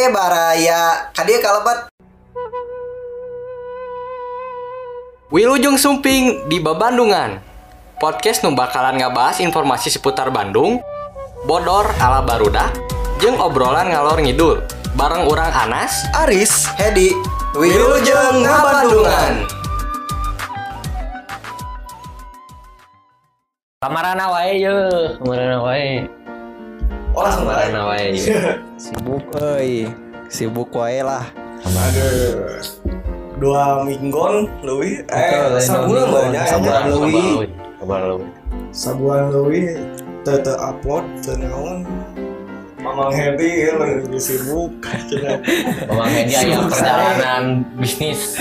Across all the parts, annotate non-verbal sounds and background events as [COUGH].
Eh baraya, kadia kalebat. Wilujeng Sumping di Babandungan Podcast nu bakalan ngabahas informasi seputar Bandung Bodor ala Barudak Jeung obrolan ngalor ngidul Bareng orang Anas Aris, Hedi, Wilujeng Ngabandungan. Kamarana wae ye Kamarana wae Langsung Kamarana wae ye. Sibuk euy. Sibuk wae lah. Aduh. Dua minggon leuwih eh sabulan banyak sabulan, sabulan leuwih. sabulan, leuwih. Sabulan leuwih teu teu upload teu naon. Mamang Hedi ya lagi sibuk. Memang ini aya perjalanan bisnis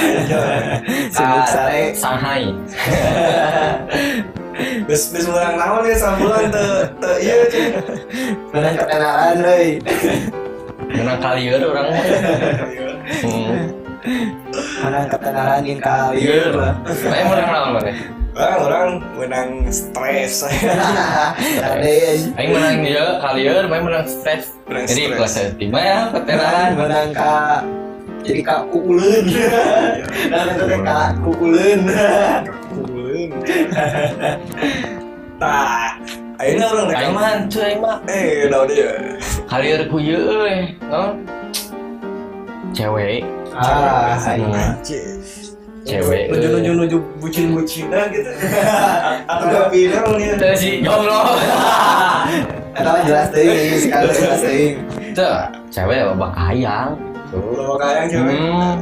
Sibuk ka sare. Shanghai [LAUGHS] Geus geus urang naon ya sabulan teu teu ieu cenah. Menang ketenaran euy. Menang kalieur orang mah. Hmm. Menang ketenaran gin kalieur lah. Bae menang naon mana? Ah, orang menang stres. Raden. Aing menang dia kalieur, bae menang stres. Jadi kelas lima ya ketenaran. menang ka jadi ka kukuleun. Dan itu teh ka Kuleun. Tah, ayeuna orang rek Aing mah cuy aing mah Eh, daun dia. kalieur ku ieu euy. Naon? Cewek, Ah. Anjir. cewek. nuju nuju nuju bucin bucinan gitu [LAUGHS] atau gak pinang nih Teu si jomblo. Eta mah jelas teuing, sekali jelas teuing. Teu, cewek bapak kayang. Bawa kayang cewek. Hmm.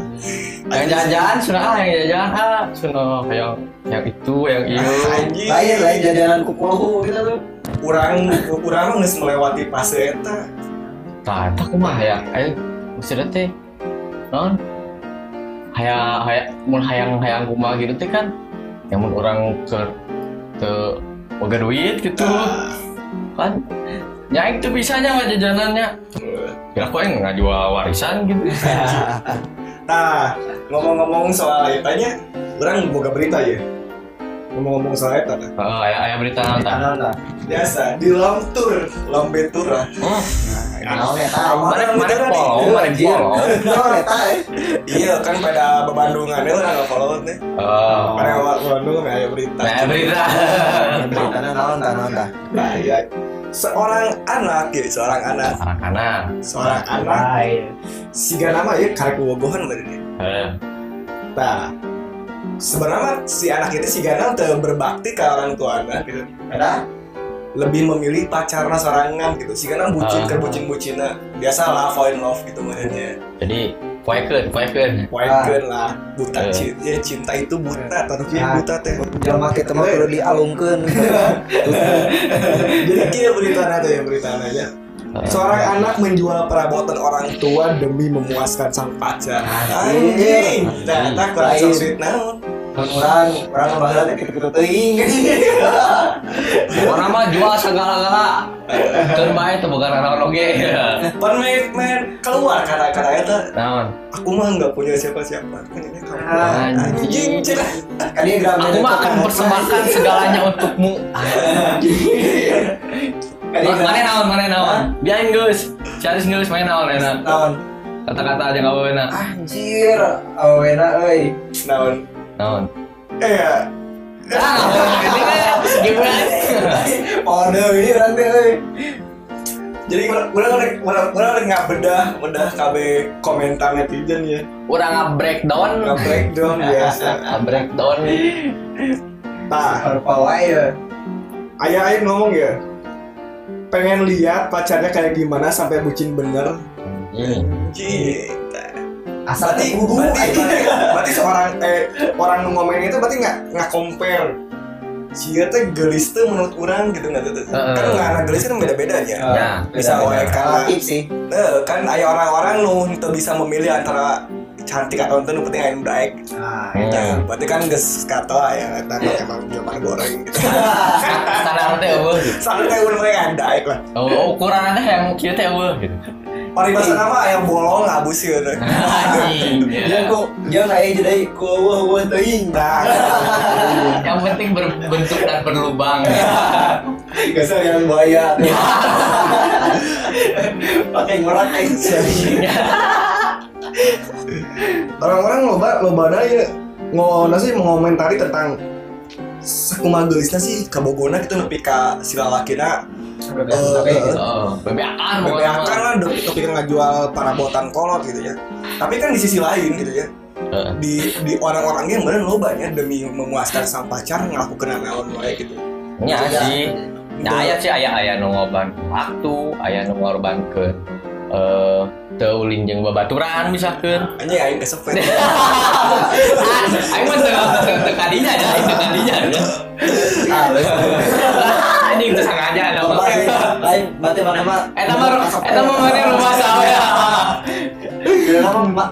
Yang jalan-jalan sudah ah, yang jalan-jalan ah, sudah yang yang itu, yang [LAUGHS] itu. Lain lain jajanan kukuleun gitu tuh. kurang kurang nges melewati fase eta. Tah, eta kumaha ya? Ayo, maksudnya teh non? Hayang hayang mun hayang hayang kumaha gitu teh kan? Yang mun orang ke ke boga duit gitu. Kan ya itu bisanya nggak jajanannya. Kira kok yang nggak jual warisan gitu. [LAUGHS] Nah ngomong-ngomong soal etanya orang boga berita ya? Ngomong-ngomong soal eta nah. oh, ayah ayah berita nanti Nah, biasa di long tour lombe tour lah. Oh. Eta? mana mana follow mana follow Naon eta iya kan pada bebandungan ya orang nggak follow nih. Oh. Pada bebandungan ada berita. Ayah berita. Tah naon tah? nah ya seorang anak ya seorang anak anak-anak seorang anak siga nama ya karek wogohan berarti eh Nah, sebenarnya si anak itu si Gana udah berbakti ke orang tuanya gitu. Ada? Lebih memilih pacarnya sorangan gitu. Si Gana bucin Ah. ke bucin bucinnya. Biasa lah fall in love gitu makanya. jadi kuekeun kuekeun Waikeun lah buta Eh. cinta. Ya cinta itu buta, tapi Ah. buta teh. Jelema kitu mah kudu dialungkeun. [LAUGHS] Jadi kia beritanya tuh ya beritanya aja. Seorang anak menjual perabotan orang tua demi memuaskan sang pacar. Anjing, ternyata kurang Lain. sweet naon. Teh kitu-kitu teuing. Orang mah jual segala-gala. Keur bae teu boga naon oge. Pan main, main keluar kata-kata itu Naon? aku mah nggak punya siapa-siapa aku punya kamu anjing cina Kan Aku mah akan mempersembahkan segalanya untukmu. Kan Mana naon, mana naon? Biarin geus. Cari geus main naon enak. naon? Kata-kata aja enggak enak. Anjir, awena euy. naon Naon? eh Ah, ini [LAUGHS] kan [LAUGHS] gimana? [LAUGHS] Pode ini urang teh euy. jadi udah udah udah udah nggak bedah bedah kb komentar netizen ya Urang nge-breakdown. nggak breakdown [LAUGHS] biasa Nge-breakdown. nah Harpa wae ya. ayah ayah ngomong ya pengen lihat pacarnya kayak gimana sampai bucin bener Ini. Cita. Asal berarti berarti, berarti seorang eh orang ngomongin itu berarti nggak nggak compare Cia teh gelis tuh menurut orang gitu nggak tuh Heeh. kan nggak anak gelis kan beda bedanya Ya, bisa wae karena relatif sih. eh, kan ada orang-orang nu tuh bisa memilih antara cantik atau itu penting aya nu daek Nah, Hmm. ya berarti kan geus kato aya eta nu emang jelema goreng gitu Standar teh eueuh. sampai teh urang yang daek lah Oh, ukurannya yang kieu teh eueuh gitu. paribasa nama aya bolong abus gitu. Jangan ya. kok jangan aya jadi ku eueuh teuing. nah Yang penting berbentuk dan berlubang. Geus yang buaya. [LAUGHS] pakai ngorok aja [LAUGHS] orang-orang loba loba ya ngono sih mengomentari tentang sakumaha geusna sih kabogona gitu nepi ka si lalakina eh, Oh, bebeakan Bebe pokoknya. akan lah dok ketika ngajual parabotan kolot gitu ya. Tapi kan di sisi lain gitu ya. Di di orang-orang yang bener lo banyak demi memuaskan sang pacar ngelakukan naon wae gitu. Nya sih. Nah, aya sih aya aya nu waktu, aya nu ngorbankeun eh ulin jeung babaturan misalkeun. anjing aing kesepet [LAUGHS] Aing mah teu teu kadinya ya, aing teu kadinya ya. Anjing teu sengaja sih, lain berarti mana mah Eta mah eta mah mana rumah saya.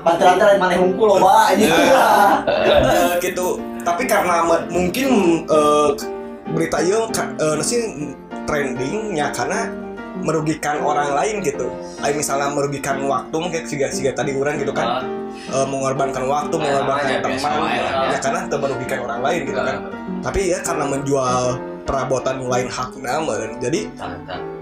Baterai teh lain mana hungkul loba anjing. Eh, gitu. Tapi karena mungkin eh, berita ieu ka- eh, nasi trendingnya karena merugikan orang lain gitu. Ayo misalnya merugikan waktu mungkin siga siga tadi orang gitu kan. Eh, mengorbankan waktu mengorbankan teman lah. ya. karena itu merugikan orang lain gitu kan. tapi ya karena menjual perabotan lain hakna meureun. jadi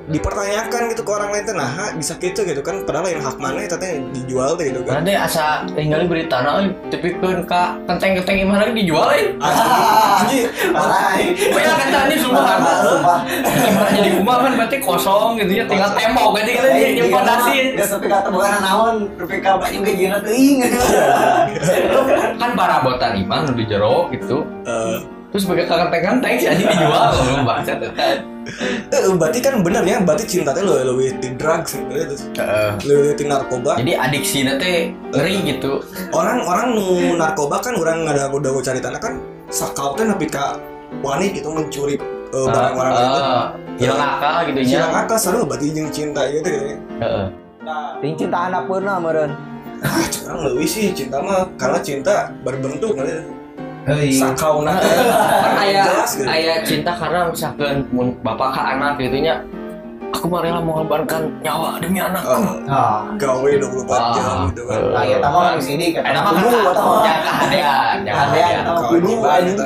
dipertanyakan gitu ke orang lain teh nah bisa gitu gitu kan padahal yang hak mana itu teh dijual teh gitu kan Nanti asa tinggal berita nah tapi kan ka kenteng-kenteng gimana lagi dijual eh. Anjing, Lain. Oh ya kentang ini sumpah kan. Gimana jadi rumah kan berarti kosong gitu ya tinggal tembok kan tinggal dia yang fondasi. Geus tapi kata bukan naon, tapi ka banyak gejina teuing. Kan parabotan nu di jero gitu. Terus sebagai kenteng-kenteng sih anjing dijual belum [LAUGHS] baca tekan. Eh, berarti kan bener ya, berarti cinta teh lo lebih di drugs gitu ya, terus lebih di narkoba. Jadi adiksi teh ngeri gitu. Orang-orang nu narkoba kan orang nggak ada udah gue cari tanah kan, sakau teh nepi ka wani gitu mencuri eh, barang orang lain. Ah, hilang akal gitu nya. Silang akal selalu berarti jeung cinta gitu gitu. ya. Heeh. Ting cinta anak pun lah meren. Ah, curang lebih sih cinta mah karena cinta berbentuk kan. Sakau [LAUGHS] na teh. Kan aya Jelas, gitu. aya cinta karena misalkan mun bapak ke anak gitu nya aku mah rela mengorbankan nyawa demi anakku. Eh, Ah. gawe 24 jam gitu kan. Nah, kita mah di sini mah kudu kan atau jangan kehadean, jangan atau kudu Kewajiban, anjing.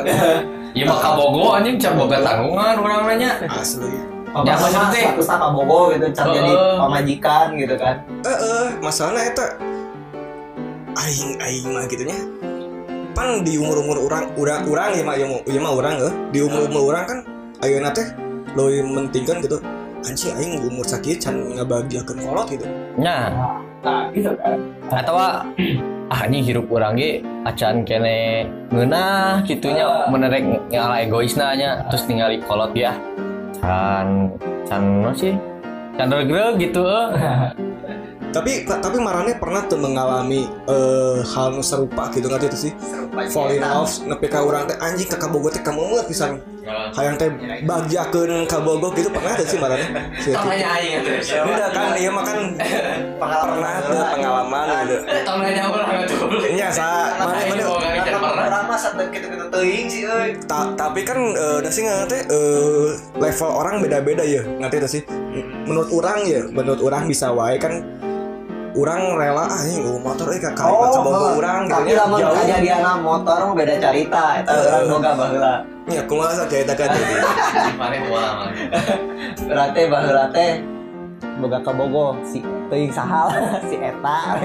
Iya mah kabogo anjing can boga tanggungan urang nanya. Asli. Ya, maksudnya status apa bogo gitu, can Oh. jadi pamajikan gitu kan. Eh, eh, masalahnya eta aing aing mah gitu nya. Pan di umur-umur orang orang orang ya mah ya mah ya mah orang eh. Di umur-umur orang kan ayeuna teh leuwih mentingkan gitu. Anci aing umur sakit can ngabagiakeun kolot gitu. Nya, Nah, gitu kan. atau ah anjing hirup urang ge acan kene ngeunah kitunya menerek ngalah egoisna nya terus ningali kolot ya. Can can no sih? Can regreg gitu eh. [LAUGHS] Tapi tapi marane pernah tuh mengalami eh, hal nu serupa gitu ngerti itu sih. Falling off nepi ka urang teh anjing ka kabogo teh kamu pisan. Hayang teh bagiakeun kabogo gitu pernah tuh sih marane. [LAUGHS] Si Eti. Tanya aing atuh. Udah kan iya mah kan [LAUGHS] pernah tuh pengalaman gitu. [LAUGHS] Tong nanya urang atuh. Iya, sa mana mana pernah. Orang mah sampai gitu-gitu teuing sih euy. Ta- tapi kan eh da sih ngerti eh level orang beda-beda ya ngerti itu sih menurut orang ya menurut orang bisa wae kan orang rela ah ini nggak motor eh kakak oh, kabogo orang gitu tapi ya jauh kejadian motor beda carita eta Eh. urang boga baheula. ya aku masa cerita kan jadi Mari pengalaman. [LAUGHS] Berarti baheula teh Boga ke Bogo si teuing sahal [LAUGHS] si eta.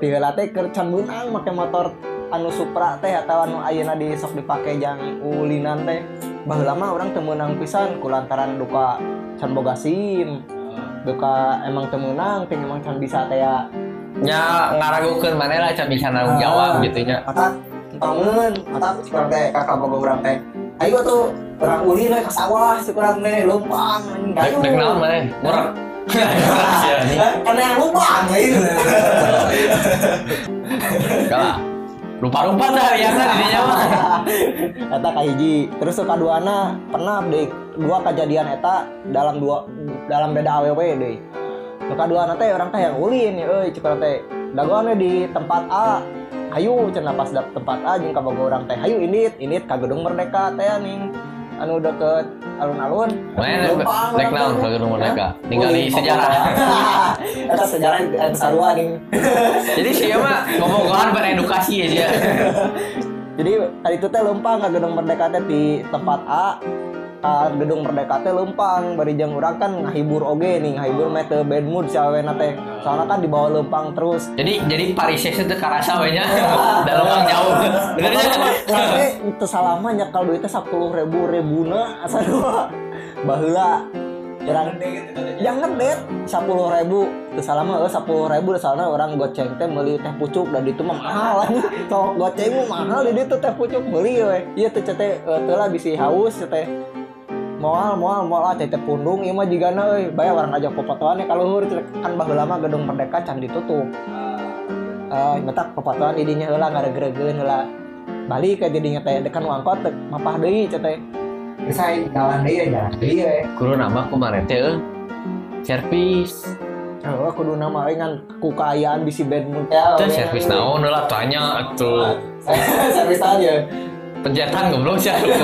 Tinggal teh keur can beunang make motor anu Supra teh atau anu ayeuna di sok dipake jang ulinan teh. Baheula mah urang teu meunang pisan kulantaran duka can boga SIM. Duka emang teu meunang ting emang can bisa teh ya. nya ngaragukeun maneh lah can bisa nanggung jawab gitu nya. mata bangun mata kurang teh kakak boga urang teh. Ayo tuh urang ulin we ka sawah si kurang teh lumpang gayu. dek naon maneh? Murah. [LAUGHS] Karena yang lumpang gitu. Kalah. Rupa-rupa dah biasa di dinya mah. eta kahiji terus ke kaduana pernah deh dua kejadian eta dalam dua dalam beda aww deh nu kaduana teh orang teh yang ulin ya euy urang teh dagoannya di tempat A hayu cenah pas dap tempat A jeung kabogo orang teh hayu init init ka gedung merdeka teh anu deket alun-alun Lumpang, dek naon ke gedung merdeka? Hah? Tinggal di Ulin, sejarah. [LAUGHS] Eta sejarah yang sarua nih. [LAUGHS] Jadi sih mah ngomong-ngomongan beredukasi ya dia. [LAUGHS] jadi tadi itu teh lempang ke gedung merdeka teh di tempat A ka gedung merdeka teh lempang bari jeung urang kan ngahibur oge nih ngahibur meh teu bad mood si awena teh. Soalnya kan dibawa lempang terus. Jadi jadi Paris itu karasa we nya. [LAUGHS] Dalam orang jauh. Benernya teh teu salama nyekal duitnya sepuluh ribu ribuna asa dua. Baheula. Urang yang ngedet sepuluh ribu. Teu salama eueuh sepuluh ribu soalnya orang goceng teh meuli teh pucuk dan itu mah mahal. [LAUGHS] Sok goceng mah mahal di ditu teh pucuk meuli we. Ieu teh teh teu lah bisi haus teh moal moal moal ah teh pundung ieu mah jigana euy bae orang ngajak popotoan ka luhur kan baheula mah gedung merdeka can ditutup eh mata popotoan di dinya heula ngaregeregeun heula balik ke didinya teh dekan wangkot teh mapah deui teh teh Bisa jalan deh ya jalan ya. Kudu nama kemarin teh eh, servis. Oh, kudu nama ingan kukayaan bisi bad mood Ya, Teh oke. servis naon lah tanya atuh. [LAUGHS] Servis aja. Penjatan goblok sih anjing.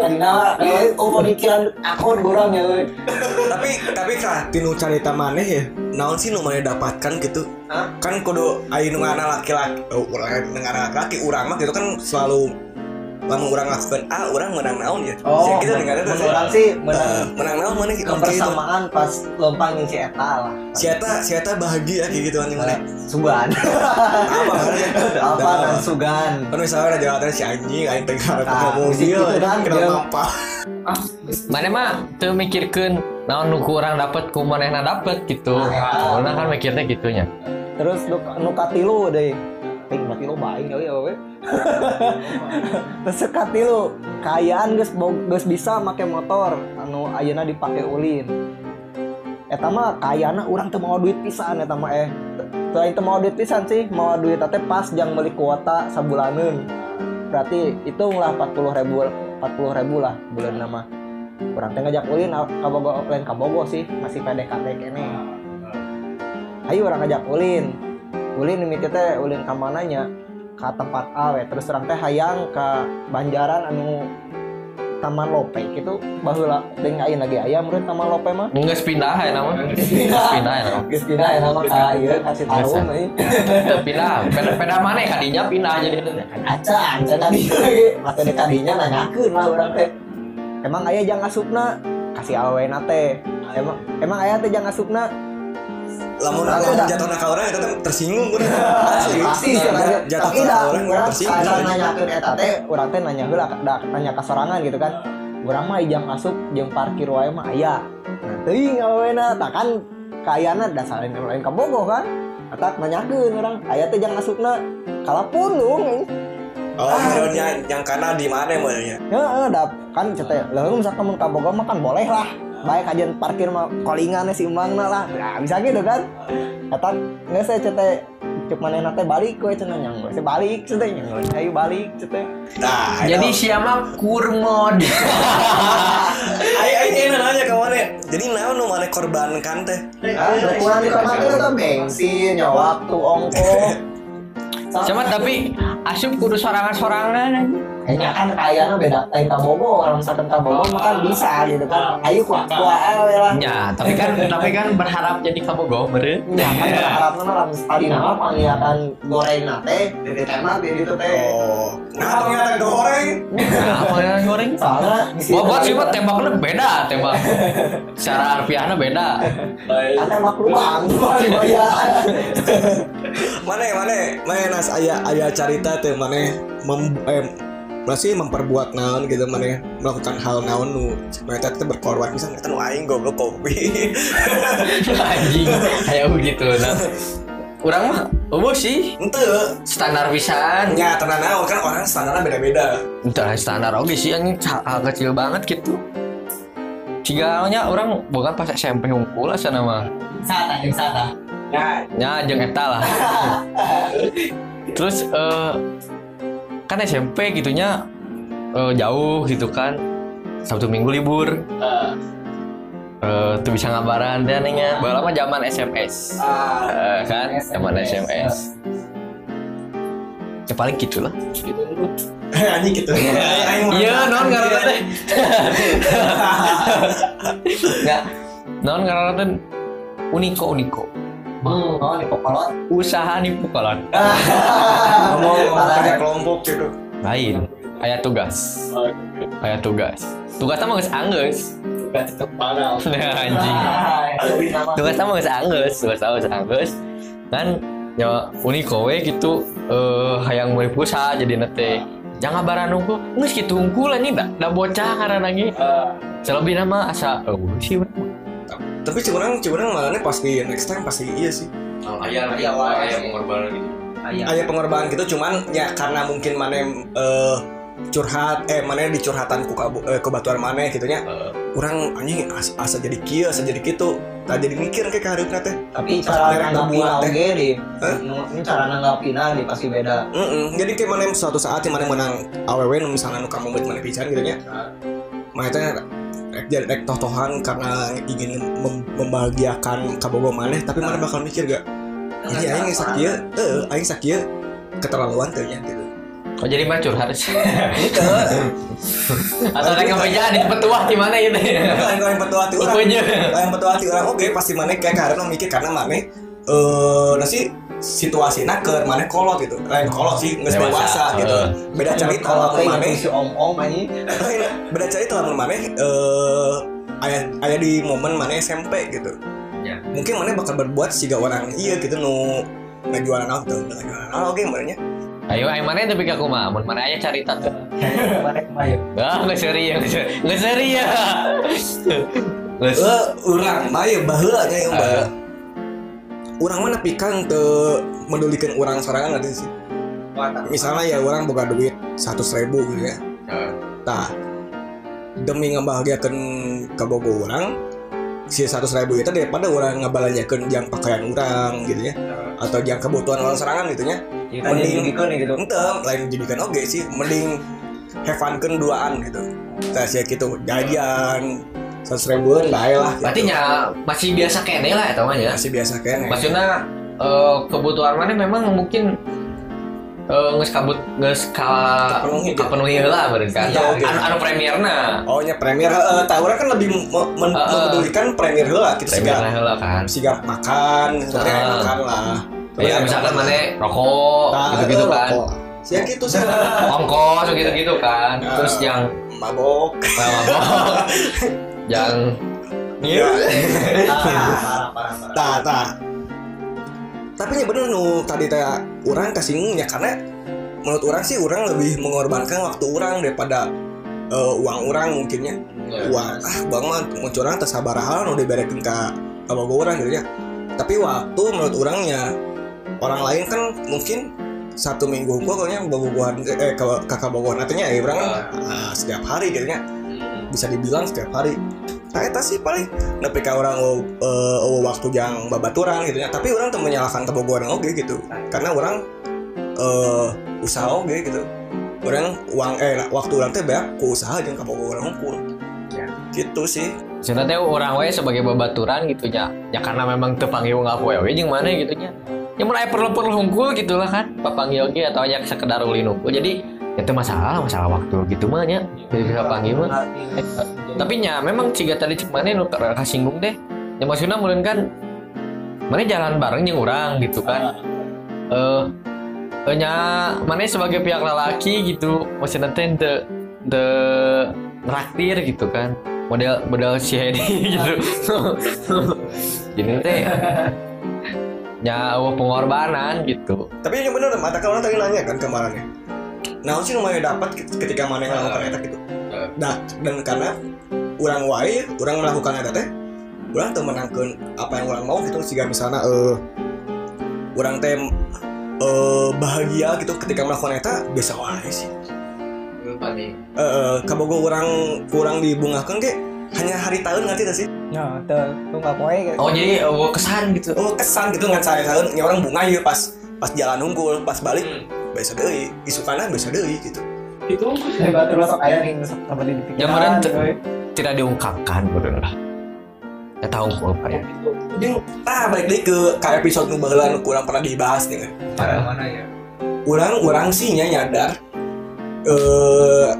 Tadi nama, oh pemikiran akun kurang ya. tapi tapi kah tinu carita maneh ya naon sih nu maneh dapatkan gitu Hah? kan kudu ayeuna ngana laki-laki oh, urang ngana laki urang mah gitu kan selalu lamun urang lakukan ah urang menang naon ya? Oh, gitu dengan menurut orang sih menang Eh, menang naon mana gitu? Kebersamaan pas lempang yang si Eta lah. Si Eta si Eta bahagia kayak gitu anjing mana? Sugan. Apa kan? [LAUGHS] Apa dan Sugan? Kan misalnya ada jalan si anjing aing tengah Nah, ada mobil gitu kan, kena dia- apa Mana mah teu mikirkeun naon nu kurang dapat ku manehna dapat gitu. Orang kan mikirnya gitunya. terus nu, nu katilu deh ting katilu baik ya we [LAUGHS] terus katilu kayaan bo- geus bisa make motor. Anu ayeuna dipake ulin. Eta mah kayana urang teu mau duit pisan eta mah eh. Teu aing teu mau duit pisan sih mau duit teh pas jang beli kuota sabulaneun. Berarti hitunglah 40 ribu 40 ribu lah bulan nama kurang teh ngajak ulin ah, kabogo lain kabogo sih masih PDKT kene. Ayo orang ngajak ulin ulin mimiti teh ulin ka mananya ke tempat A we. Terus orang teh hayang ke Banjaran anu Taman Lope gitu. Baheula teuing ayeuna lagi. Aya meureun Taman Lope mah? Geus pindah ya nama. Geus pindah. ya nama. geus pindah ya nama ka ieu ka Citarum euy. pindah. Peda mana kadinya pindah jadi. aca aca tadi. Lagi mata di kadinya nanyakeun lah urang teh. Emang aya jang asupna? Kasih awena teh. Emang emang aya teh jang asupna lamun Aku lamun dah. jatuh ka urang eta teh tersinggung urang asli pasti. Jatuh- jatuh ka dah urang urang tersinggung. asal nanyakeun eta teh urang teh nanya heula nanya ka sorangan gitu kan. Urang mah ijang asup jeung parkir wae mah aya. Nah teuing awena tah kan kaayana dasar lain lain kabogo kan. Atak nanyakeun urang aya teh jang asupna kalapundung oh menurutnya yang kana di mana menurutnya Heeh, kan cete lalu misalkan mun kabogo mah kan boleh lah baik aja parkir mah kolingan si umangna lah. Nah, bisa gitu kan? Kata nggak saya cete cuk manehna teh balik we cenah nyang we balik cete nyang ayo balik cete. Nah Jadi siapa? Kurmod. [LAUGHS] Ayo, ayo, ayo nanya ke mana? Jadi naon nu mana korbankan teh? kurang di kamar itu bensin ya waktu ongkos. [LAUGHS] Cuma tapi asup kudu sorangan-sorangan aja. Kayaknya kan kayaknya beda lain kabogo kalau misalkan kabogo mah kan bisa gitu kan. Ayo kuat kuat lah. Ya, tapi kan [LAUGHS] tapi kan berharap jadi kabogo meureun. Ya kan berharap nama tadi nama penglihatan goreng nate di tema di itu teh. Oh, nah ternyata goreng. Nah, apa yang goreng? soalnya Wah, buat sih mah tembaknya beda, tembak. Secara harfiahnya beda. kan tembak lubang dibayar Mana mana mana nas ayah ayah carita teh mana mem eh, masih memperbuat naon gitu mana melakukan hal naon nu mereka teh berkorban bisa nggak nu aing goblok kopi. [LAUGHS] Anjing, kayak begitu. Nah, Urang mah eueuh sih Ente, standar pisan. nya tenan naon kan orang standarnya beda-beda. Entah standar oke sih anjing hal kecil banget gitu. Cigalnya orang bukan pas SMP hungkul sana mah. Sata, yang sata. Ya, nya jeung eta lah [LAUGHS] terus eh, kan SMP gitunya eh, jauh gitu kan. Sabtu Minggu libur. Eh tuh bisa ngabaran dan nya baheula mah zaman SMS Eh, kan? Zaman SMS ya paling gitu. Lah [CLEARS THROAT] anjing gitu. Aing iya non karena teh [LAUGHS] nggak. Non karena teh uniko uniko oh usaha nipu kolot ngomong kerja kelompok gitu. lain aya tugas. Aya tugas. Tugas sama geus anggeus tetep padahal. [LAUGHS] Nah, anjing. Tugas sama geus anggeus tugas sama geus anggeus kan ya uniko we gitu eh hayang mulai pulsa jadi nete. Jangan barang nunggu. Geus kitu unggul anjing da, da bocah karena lagi. Selebih nama asa oh sih tapi curang curang malahnya pasti next time pasti iya sih ayah Iya, wah. ayah pengorbanan gitu Ayah. ada pengorbanan gitu cuman ya karena mungkin mana eh, curhat eh mana dicurhatan ku kabu- eh, kebatuan mana gitu nya kurang anjing as- asa jadi kia asa jadi gitu tak jadi mikir kayak kaharupna teh tapi cara mereka nanggapin ngebuat teh. oge di Hah? ini cara nanggapin di pasti beda Mm-mm. jadi kayak mana suatu saat yang mana menang aww misalnya nu kamu buat mana pisan gitu nya mana teh rek jadi rek totohan karena ingin mem- membahagiakan kabogo mana tapi mana bakal mikir gak ini aing sakia eh aing sakia keterlaluan teh nya gitu. Oh jadi mah curhat [LAUGHS] Atau ada kemeja di petuah di mana gitu lain lain petua ti urang Rupanya lain petua ti urang oke pasti mana kayak karena mikir karena mana eh nasi situasi ke mana kolot gitu. Lain kolot sih nggak Dewasa. dewasa gitu. Beda cerita kayak mana gitu si om om ini beda cerita lamun mana eh ayah ayah di momen mana SMP gitu. Ya. mungkin mana bakal berbuat siga orang iya gitu nu ngejualan naon tuh ngejualan naon oke mana Ayo ayo mana tapi aku mah Mun mana aya carita tuh. Kemarin [LAUGHS] kemarin. Ah nggak seri ya nggak seri ya Nggak eh urang mah ya baheula nya yang baheula urang mana pikang teu mendulikan orang sorangan nanti sih? Misalnya ya orang boga duit satu ribu gitu ya. Tah demi ngebahagiakan kabogo orang si satu ribu itu daripada orang ngebalanyakan jang pakaian orang gitu ya. Atau jang kebutuhan orang serangan gitu ya. Mending gitu. Ente lain jadikan. Oke sih mending have fun kan duaan gitu. Nah sih gitu jajan seratus ribuan bae lah gitu. Berarti masih biasa kene lah ya masih biasa kan Maksudnya eh, kebutuhan mana memang mungkin eh, nges kabut nges ka Kapenuhi, gitu. kapenuhi lah berarti kan oke. anu, anu premierna oh nya premier eh tahu kan lebih me- men- Heeh. memedulikan premier heula gitu sih premierna heula kan siga makan sebenarnya Heeh. makan lah Iya misalkan mana rokok Nah, gitu-gitu eh, kan rokok. Sih gitu sih. ongkos gitu-gitu kan Ah. terus yang Mabok. nah, mabok [LAUGHS] yang Iya. Tah, tah. Tapi ya bener nu tadi teh orang kasinggungnya karena menurut orang sih orang lebih mengorbankan waktu orang daripada eh, uang orang mungkinnya uang ah bang mah mau curang tersabar hal nu diberekin ke abah orang gitu ya. Tapi waktu menurut orangnya orang lain kan mungkin satu minggu gua kayaknya bobogohan eh kakak bobogohan artinya ya orang kan ah, setiap hari gitu ya bisa dibilang setiap hari. Nah eta sih paling nepi ka orang oh, waktu yang babaturan gitu ya. Tapi orang tuh menyalahkan kebogohan oke gitu. Karena orang eh usaha oke gitu. Orang uang eh waktu orang teh banyak ku usaha jeung kabogohan unggul Ya. gitu sih. Sebenarnya orang we sebagai babaturan gitu ya. Ya karena memang tepanggil nggak poe we jeung mana gitu nya yang mulai perlu perlu hungkul gitu lah kan. Papanggil ge atau hanya sekedar ulin hungkul jadi itu masalah masalah waktu gitu mah nya. Jadi bisa panggil mah tapi nya memang ciga tadi cek mana nu kasinggung deh. Ya maksudnya mungkin kan mana jalan bareng yang orang gitu kan. Eh eh, nya mana sebagai pihak lelaki gitu. Maksudnya teh de de traktir gitu kan. Model model si Hedi [LAUGHS] gitu. [LAUGHS] Jadi teh. [LAUGHS] Nya eueuh pengorbanan gitu. Tapi yang bener mata kalau tadi nanya kan kemarinnya nah sih lumayan dapat ketika mana yang melakukan eta gitu nah dan karena orang wae orang melakukan eta teh orang tuh menangkan apa yang orang mau gitu. Sehingga misalnya eh orang teh eh bahagia gitu ketika melakukan eta biasa wae sih. Eh eh, kabogo orang kurang dibungakan ke hanya hari tahun ngerti gak sih? Nah tuh tuh nggak poe oh jadi eueuh kesan gitu. Oh kesan gitu ngan saya tahun ya orang bunga ya pas pas jalan unggul pas balik biasa deh isukana biasa deh gitu. Itu hebat terus sok aya nih sok sama di pikiran tidak diungkapkan bener lah ya tahu kok apa ya. Jadi, ah balik deh ke ke episode nu kurang pernah dibahas nih. Kan. mana ya? Orang orang sih nya nyadar eh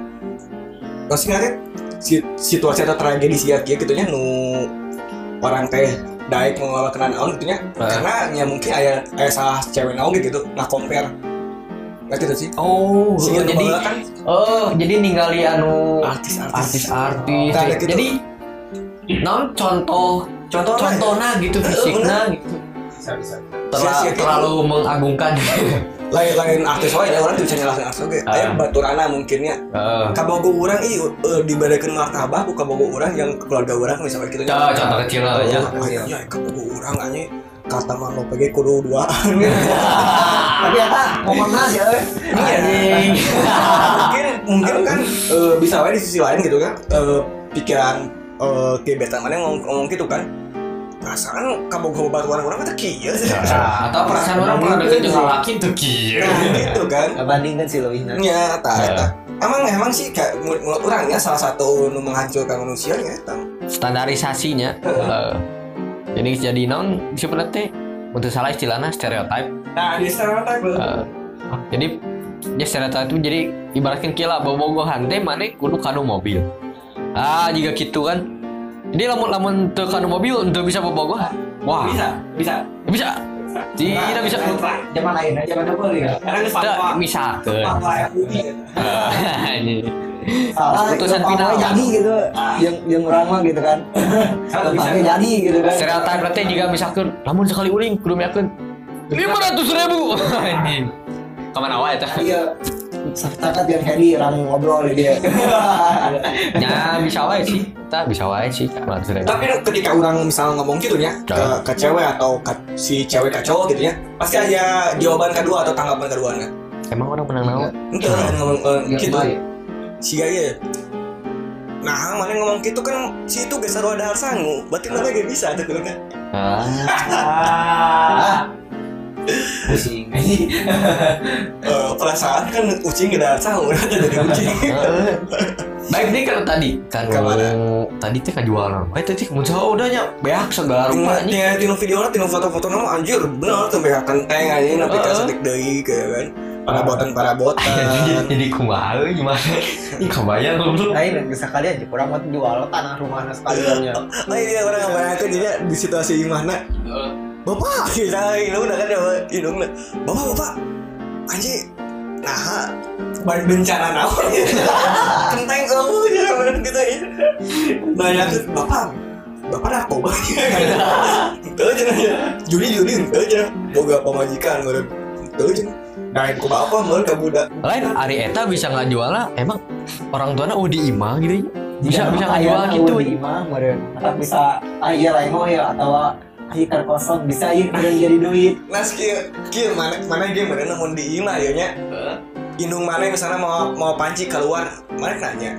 masih ngarep si, situasi atau tragedi sih kieu gitu nya nu orang teh daek mengelola kenan naon gitu nya. Karena nya mungkin aya aya salah cewek naon gitu nah compare ngerti tuh sih oh Sehingga jadi jadi kan Oh, jadi ningali anu artis-artis artis-artis. Nah, gitu. Jadi non contoh Contohnya. contohnya gitu fisiknya gitu. bisa bisa Terla- gitu. terlalu mengagungkan. [LAUGHS] lain lain artis wae orang tuh cari lain artis oke Ah. aya baturana mungkinnya Heeh. kabogo orang ih uh, dibadakan martabak ku kabogo orang yang keluarga orang misalnya gitu Contoh, contoh kecil lah ya. ya ya kabogo orang aja kata mah lo pege kudu duaan [LAUGHS] Tapi eta momenna ya. euy. Anjing. mungkin mungkin kan eh, bisa wae di sisi lain gitu kan eh, pikiran eh gebetan mana ngomong, ngomong gitu kan perasaan kabogo baturan orang kan kieu Nah, atau perasaan orang pernah deket dengan laki tuh kieu. nah gitu kan Ngebandingkeun si leuwihna. Ya, tak, Ya. tak. Emang emang sih kayak orangnya salah satu menghancurkan manusia ya. Standarisasinya. eh, jadi jadi non seperti untuk salah istilahnya stereotip. Nah, di stereotip Eh, jadi ya stereotip itu jadi ibaratkan kila bobogohan teh mana kudu kanu mobil. Ah jika gitu kan. Jadi lamun lamun teu kanu mobil untuk bisa bobogohan. Wah, Bisa, bisa. bisa. Tidak bisa. Zaman lain, zaman apa ya? Karena ini bisa MUI. [LAUGHS] Salah Keputusan yang final. jadi gitu. Yang yang urang mah gitu kan. Tempatnya jadi gitu kan. Stereotip berarti jika misalkan lamun sekali uling kudu miakeun lima ratus ribu. Anjing. Ke mana wae teh? Iya. Catat yang Hedi orang ngobrol dia. [LAUGHS] Ya bisa wae sih. Kita bisa wae sih. Lima ratus ribu. Tapi ketika orang misalnya ngomong gitu ya ke, Ya. ke cewek atau ke si cewek ke cowok gitu ya, pasti ada jawaban kedua atau tanggapan keduanya. Emang orang naon? Itu orang ngomong eh, Ya, gitu. Si gaya. Nah, mana ngomong gitu kan si itu geus ada hal sangu, berarti mana gak bisa tuh kan. Ah. [LAUGHS] Ah. Pusing. Eh, [LAUGHS] perasaan kan ucing gak ada hal sangu, [LAUGHS] jadi ucing. Baik nih kalau tadi kan Ke mana? tadi teh kajualan. Eh tadi kamu jauh udahnya beak segala Tinggal tinggal tino video lah, tino foto-foto nama anjir bener tuh mereka kenteng aja nanti Heeh. kasih deui kayak kan. Parabotan parabotan. [LAUGHS] Jadi kumaha euy, gimana? Ih kebayang lu. Lain yang bisa kalian aja kurang mah jual tanah rumahnya sekaliannya. Oh iya orang ngebayangkan jadi di situasi mana Bapak, [LAUGHS] kita hidung udah kan ya hidung lah. Bapak, bapak, anjing, nah, ban bencana naon ya? [LAUGHS] Kenteng kamu ya bener gitu ya. Banyak bapak, bapak narkoba Itu [LAUGHS] aja nanya, judi judi itu aja. Boga pemajikan meureun. Itu aja. Nah, ku bapak meureun ka budak. Lain Ari Eta bisa nggak jualnya emang orang tuanya udah imah gitu ya. Bisa bisa nggak jual gitu. imah meureun. Atau bisa aya lain mah ya atau keur kosong bisa ieu kemudian jadi duit. Nah, kieu kieu mana mana dia mana namun di imah ya nya. Indung mana misalnya mau mau panci keluar, mana nanya.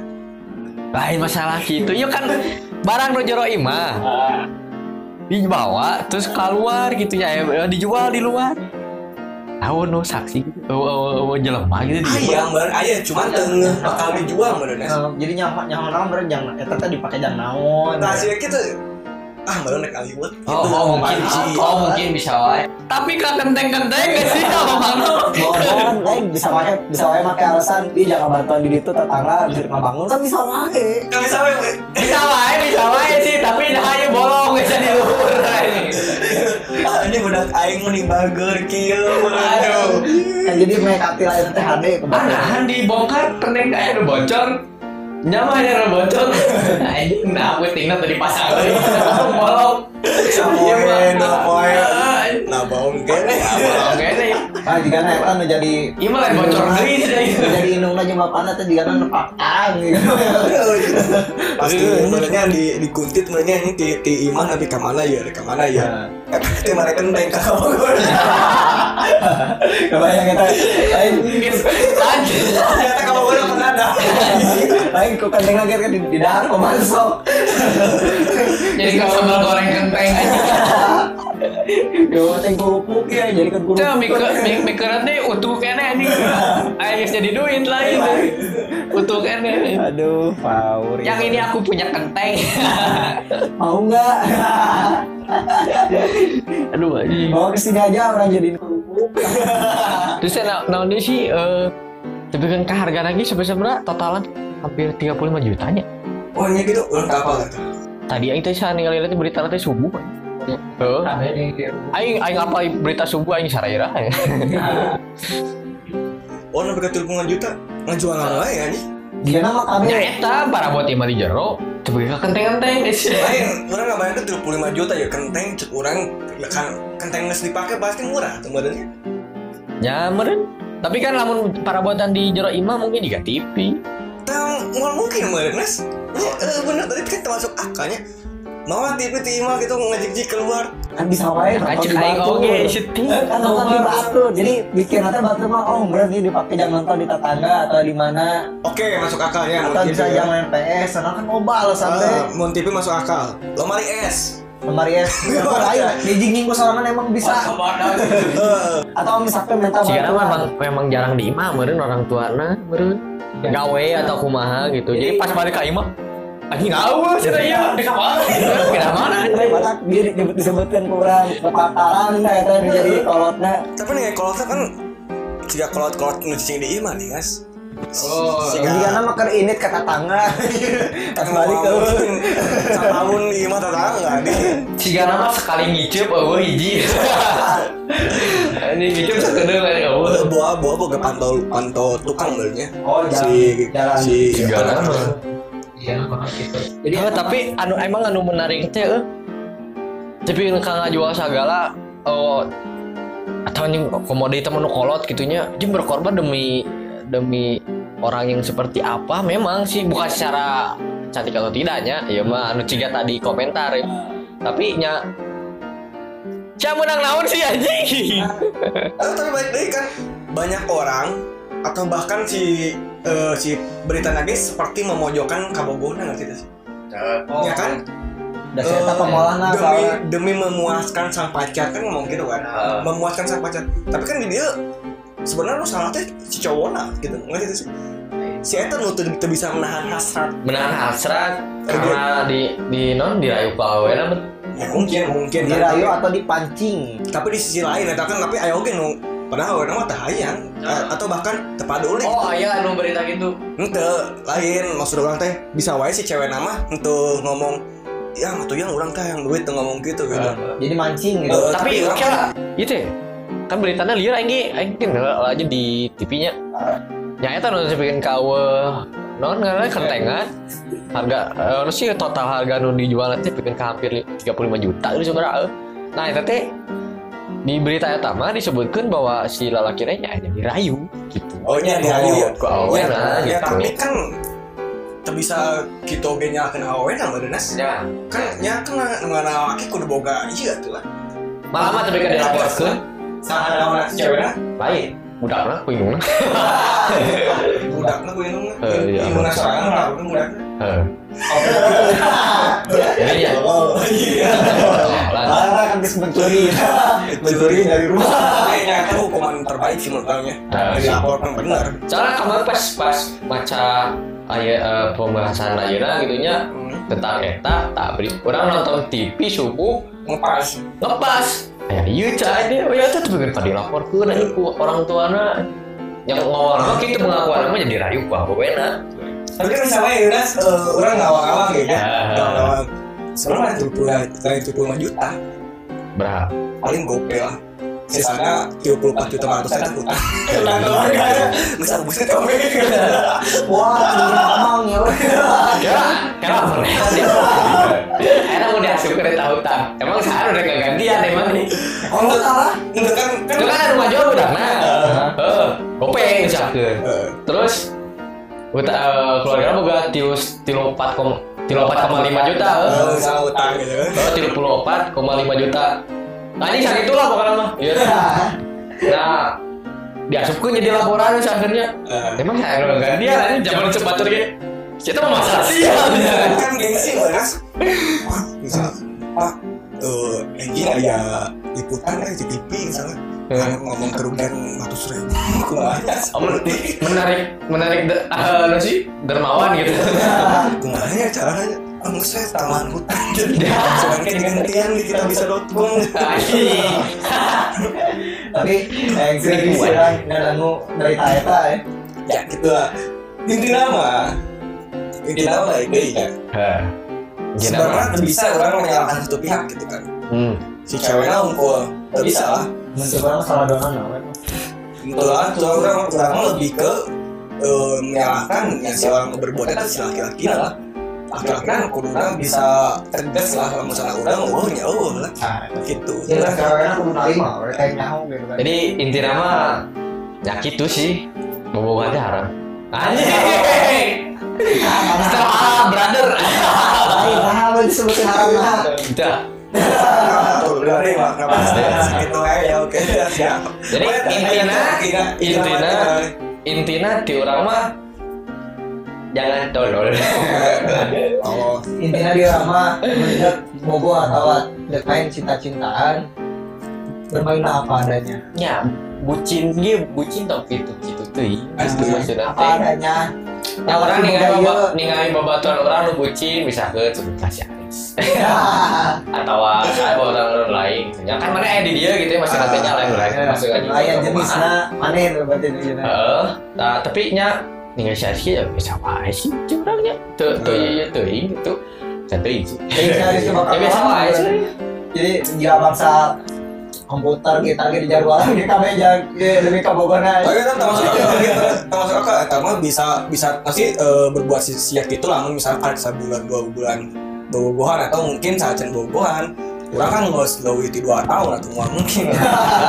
Lain masalah gitu. Yuk kan barang nu jero imah. Dibawa terus keluar gitu ya eh, dijual di luar. Tahu no saksi oh, oh, oh, jelema gitu. Ayam bar ayam cuman tengah bakal dijual menurut Eh, jadi nyawa naon meureun jangan eta teh dipake jangan naon. Nah, sih gitu. Ah, baru naik Hollywood. Oh, oh, mungkin oh mungkin bisa wae. Tapi kan kenteng-kenteng gak sih apa mana? Bohongan, lain bisa wae bisa wae make alasan dia jangan bantuan di ditu tetangga bisa ngabangun kan bisa wae. Gak bisa we. Bisa wae, bisa wae sih, tapi dah aja bolong bisa di. Ah, ini budak aing mau dibager kieu. Aduh. Kan jadi make hati lain teh hade kebanyakan. Anahan dibongkar kenteng kayak ada bocor. Nyama ada bocor. Anjing [LAUGHS] nah aku tinggal tadi pasang euy. Bolong. Sapoe, Iya, poe. mah. Nah, baung kene. Ah, Bolong gini. Ah jika eta nu jadi Ieu mah lain bocor deui sih. jadi indungna jeung bapana teh jika nepakang gitu. [LAUGHS] Pasti sebenarnya di dikuntit sebenarnya ini di, di iman tapi ke mana ya, ke mana ya. Tapi mereka kenteng ka Kebayang eta lain Anjing. Ternyata kamu udah pernah ada. [LAUGHS] lain ku kenteng lagi kan di, di dahar kok masuk. Jadi kalau sambal goreng kenteng [LAUGHS] aja. Yo teh gurupuk ya jadi kan gurupuk. Tuh mikir teh utuh kene anjing. Ayo jadi duit lain. Utuh kene. Aduh, power. Yang ini aku punya kenteng. mau nggak? Aduh anjing. Bawa ke sini aja orang jadiin kerupuk. Terus saya naon deui sih eh tapi kan harga lagi sebenarnya totalan hampir 35 jutanya. Oh, ini gitu, ulang kapal. Tadi aing teh sana ningali teh berita teh subuh. Heeh. Aing aing apa berita subuh aing saraira ya. oh nabi ke 35 juta ngajual apa ya anjing. Dia nama kami eta para buat imah di jero. Coba ka kenteng-kenteng guys. Lain orang nggak bayangkan 35 juta ya kenteng cek orang kan kenteng nggak dipakai pasti murah sebenarnya ya meren tapi kan lamun para buatan di jero imah mungkin juga TV Tahu nggak mungkin meren nas ya eh, bener tadi kan termasuk akalnya mau TV timah gitu ngajik keluar. Kan bisa wae Acik di batu. Oge syuting. kan nonton di batu. Jadi bikin nanti batu mah oh berarti dipakai jam nonton di tetangga atau di mana? Oke masuk akalnya atau bisa jam main PS soalnya kan mobile sampai Ah, Mon TV masuk akal. Lemari es lemari es apa lain di jinging ku sorangan emang bisa. [LAUGHS] Atau misalkan minta Jika bantuan memang memang jarang di imah meren orang tuana meren. Gawe atau kumaha gitu. Jadi pas balik ke imah anjing ngawur sih ya di kamar kira mana? Batak dia disebut disebutkan kurang kepakaran dah itu yang jadi kolotnya. Tapi nih kalau kan jika kolot-kolot ngecing di imah nih guys Oh, jika nama ke init ke tetangga [LAUGHS] pas balik ke tahun di imah tetangga nih. Jika nama sekali ngicip oh hiji. [LAUGHS] Ini ngicip sekedar kan oh buah buah buah pantau pantau tukang benernya oh si jalan. si Jika apa nama. namanya? jadi Oh, tapi anu emang anu menarik teh eh. tapi kang jual segala oh atau yang komoditi menu kolot gitunya dia berkorban demi demi orang yang seperti apa memang sih bukan secara cantik atau tidaknya ya mah anu ciga tadi komentar ya. tapi nya Cia menang naon sih anjing Eh, tapi baik deh kan banyak orang atau bahkan si eh, si berita nage seperti memojokkan kabogona nggak sih? Oh. ya kan? Udah cerita pemolahnya demi soalnya. demi memuaskan sang pacar kan ngomong gitu kan. Ah. memuaskan sang pacar. Tapi kan di dia sebenarnya lu salah teh si cowoknya gitu. Nggak sih sih? Si Eta nu teu bisa menahan hasrat. Menahan hasrat karena di di non dirayu kawe bet. Ya mungkin mungkin. Dirayu atau dipancing. Tapi di sisi lain Eta kan tapi ayo ge nu padahal orang mah teu hayang Eh, atau bahkan tepaduli oh iya anu berita gitu. Ente lain maksud orang teh bisa wae si cewek nama untuk ngomong ya mah yang orang teh yang duit tuh ngomong gitu gitu. Jadi mancing gitu. Eh, tapi tapi oke lah. gitu ya kan beritanya liar aing aing kan aja di TV-nya nya eta nu bikin kawe. Non ngaran kentengan harga eh sih total harga nu dijual nanti bikin ke hampir 35 juta itu sebenarnya nah eta teh di berita eta mah disebutkan bahwa si lalaki nya jadi rayu gitu. Oh nya dirayu ya ku awe ya, nah ya gitu. tapi kan teu bisa kita oge nyalakeun awe na Denas. Ya. Kan nya kan ngana laki kudu boga iya tuh lah. Malah mah tapi kan dilaporkeun saha lawan si cewek na lain. Budak lah bingung [LAUGHS] budak na kudu nunggu Eh, iya. imun sorangan lah kudu budak Heeh. Jadi ya. oh iya. Parah kan bisa mencuri. Mencuri dari rumah. Kayaknya itu hukuman terbaik sih menurut orangnya Nah, dilaporkan benar. Soalnya kemarin pas pas maca aya eh, pembahasan ayeuna gitu nya tentang eta tak beri. Orang nonton TV subuh ngepas. ngepas. Ya iya cah ini oh ya tuh kan dilaporkeun aja ku orang tuana yang ngomong mah gitu pengakuan? Mah jadi rayu ku apa wena tapi kan misalnya ya Nas eh, orang ngawang-ngawang gitu ya Ah. ngawang-ngawang. Sebenarnya tujuh puluh tujuh puluh juta. Berapa? Paling gopay lah. Sisanya tiga puluh empat juta ratus juta utang. Utang keluarga. bisa buset kami wah ngomong ya ya kenapa? Enak mau diasup ke tahu tak emang sekarang udah gak gantian emang nih. Oh enggak salah enggak kan kan kan ada rumah jual udah nah. Heeh. gope misalkan Eh, terus kita eh, keluarga boga tius tilu empat kom tilu empat koma lima juta eh, eh. misalnya utang gitu. Kan oh tilu puluh empat koma lima juta. Nah ini sakit itulah pokoknya mah. Iya. Nah diasupkan jadi laporan sih akhirnya. Eh, emang saya udah gantian ini zaman cepat terus kita mau masalah sih ya kan gengsi mas. Wah misal pak eh anjing aya liputan kan di TV misalnya Eh. ngomong kerugian ratus ribu menarik menarik de- [LAUGHS] apa sih? Dermawan gitu. [LAUGHS] Kumaha ya caranya? Enggak saya taman hutan Sedangkan gantian di kita bisa com Anjing. [LAUGHS] tapi yang sering sih nggak dari eta ya Ya gitu lah. Inti nama. Inti nama itu ya. Gini Sebenarnya bisa orang menyalahkan satu pihak gitu kan. Hmm. Si ceweknya unggul. Bisa lah mencoba nah weh. gitu lah orang orang lebih ke eh, menyalahkan yang si orang berbuat itu si laki-laki lah laki-laki kan kuduna bisa tegas lah kalau misalnya orang oh nya oh lah gitu Jadi kan ceweknya kudu narima, mereka yang nyaho gitu kan. Jadi inti nama ya gitu sih. Bobogan haram. Anjing. Salah, brother. Nah, lu disebutin haram nah. Udah. udah deh mak nggak apa gitu ya oke siap Jadi intinya intinya intinya di orang mah jangan tolol. oh Intinya dia mah melihat bobo atau dekain cinta-cintaan bermain apa adanya. ya bucin dia bucin tau gitu gitu tuh. Asli. Maksudnya Apa teh. adanya. Ya orang Tapi ningali budaya- baba, ningali babaturan orang nu bucin bisa ke sebut kasih Aris. atau saya bawa orang orang lain ya kan mana di dia gitu ya masih Ah. katanya lain lain masuk aja Layan jenisnya mana yang berarti itu jenisnya. Heeh. nah tapi nya tinggal saya sih ya bisa wae sih curangnya tuh tuh iya tuh gitu satu sih [LAUGHS] ya wae sih Jadi jika bangsa komputer kita lagi di jadwalan [LAUGHS] kita meja lebih ke tapi kan termasuk akal gitu. Termasuk akal eta mah bisa bisa pasti eh, berbuat si- siap gitu lah. Misalkan sebulan dua bulan bobogohan atau mungkin saat bobogohan orang kan nggak selalu itu dua tahun atau nggak mungkin.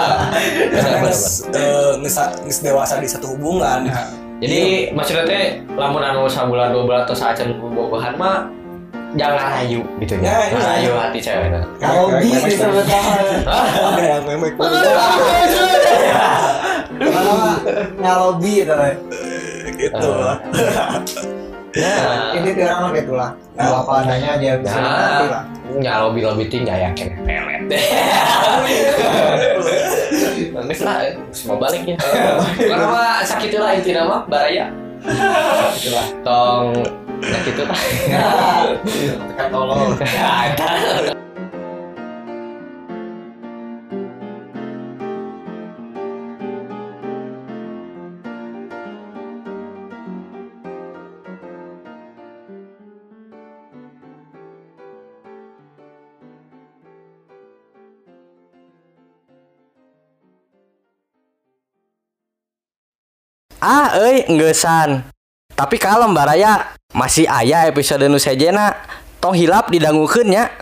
[LAUGHS] Karena nges eh, nges dewasa di satu hubungan. Jadi maksudnya teh lamun anu sabulan dua bulan atau saat bobogohan mah jangan rayu gitu Ya, ya iya. rayu hati cewek nah. Kalau bi disebut nama. ada yang memek Mana nyalobi itu. gitu lah ya Ini tiara mah gitu lah. Kalau apa adanya dia bisa Nah. lah. nya lobi lobi tinggal yakin pelet Nangis lah, semua balik ya. [LAUGHS] Karena mah sakit lah inti nama baraya. Sakit lah. Lah. Tekan tolong. Ada. Ah, euy, enggesan. Tapi kalem baraya, masih aya episode nu sejena. Tong hilap didangukeun nya.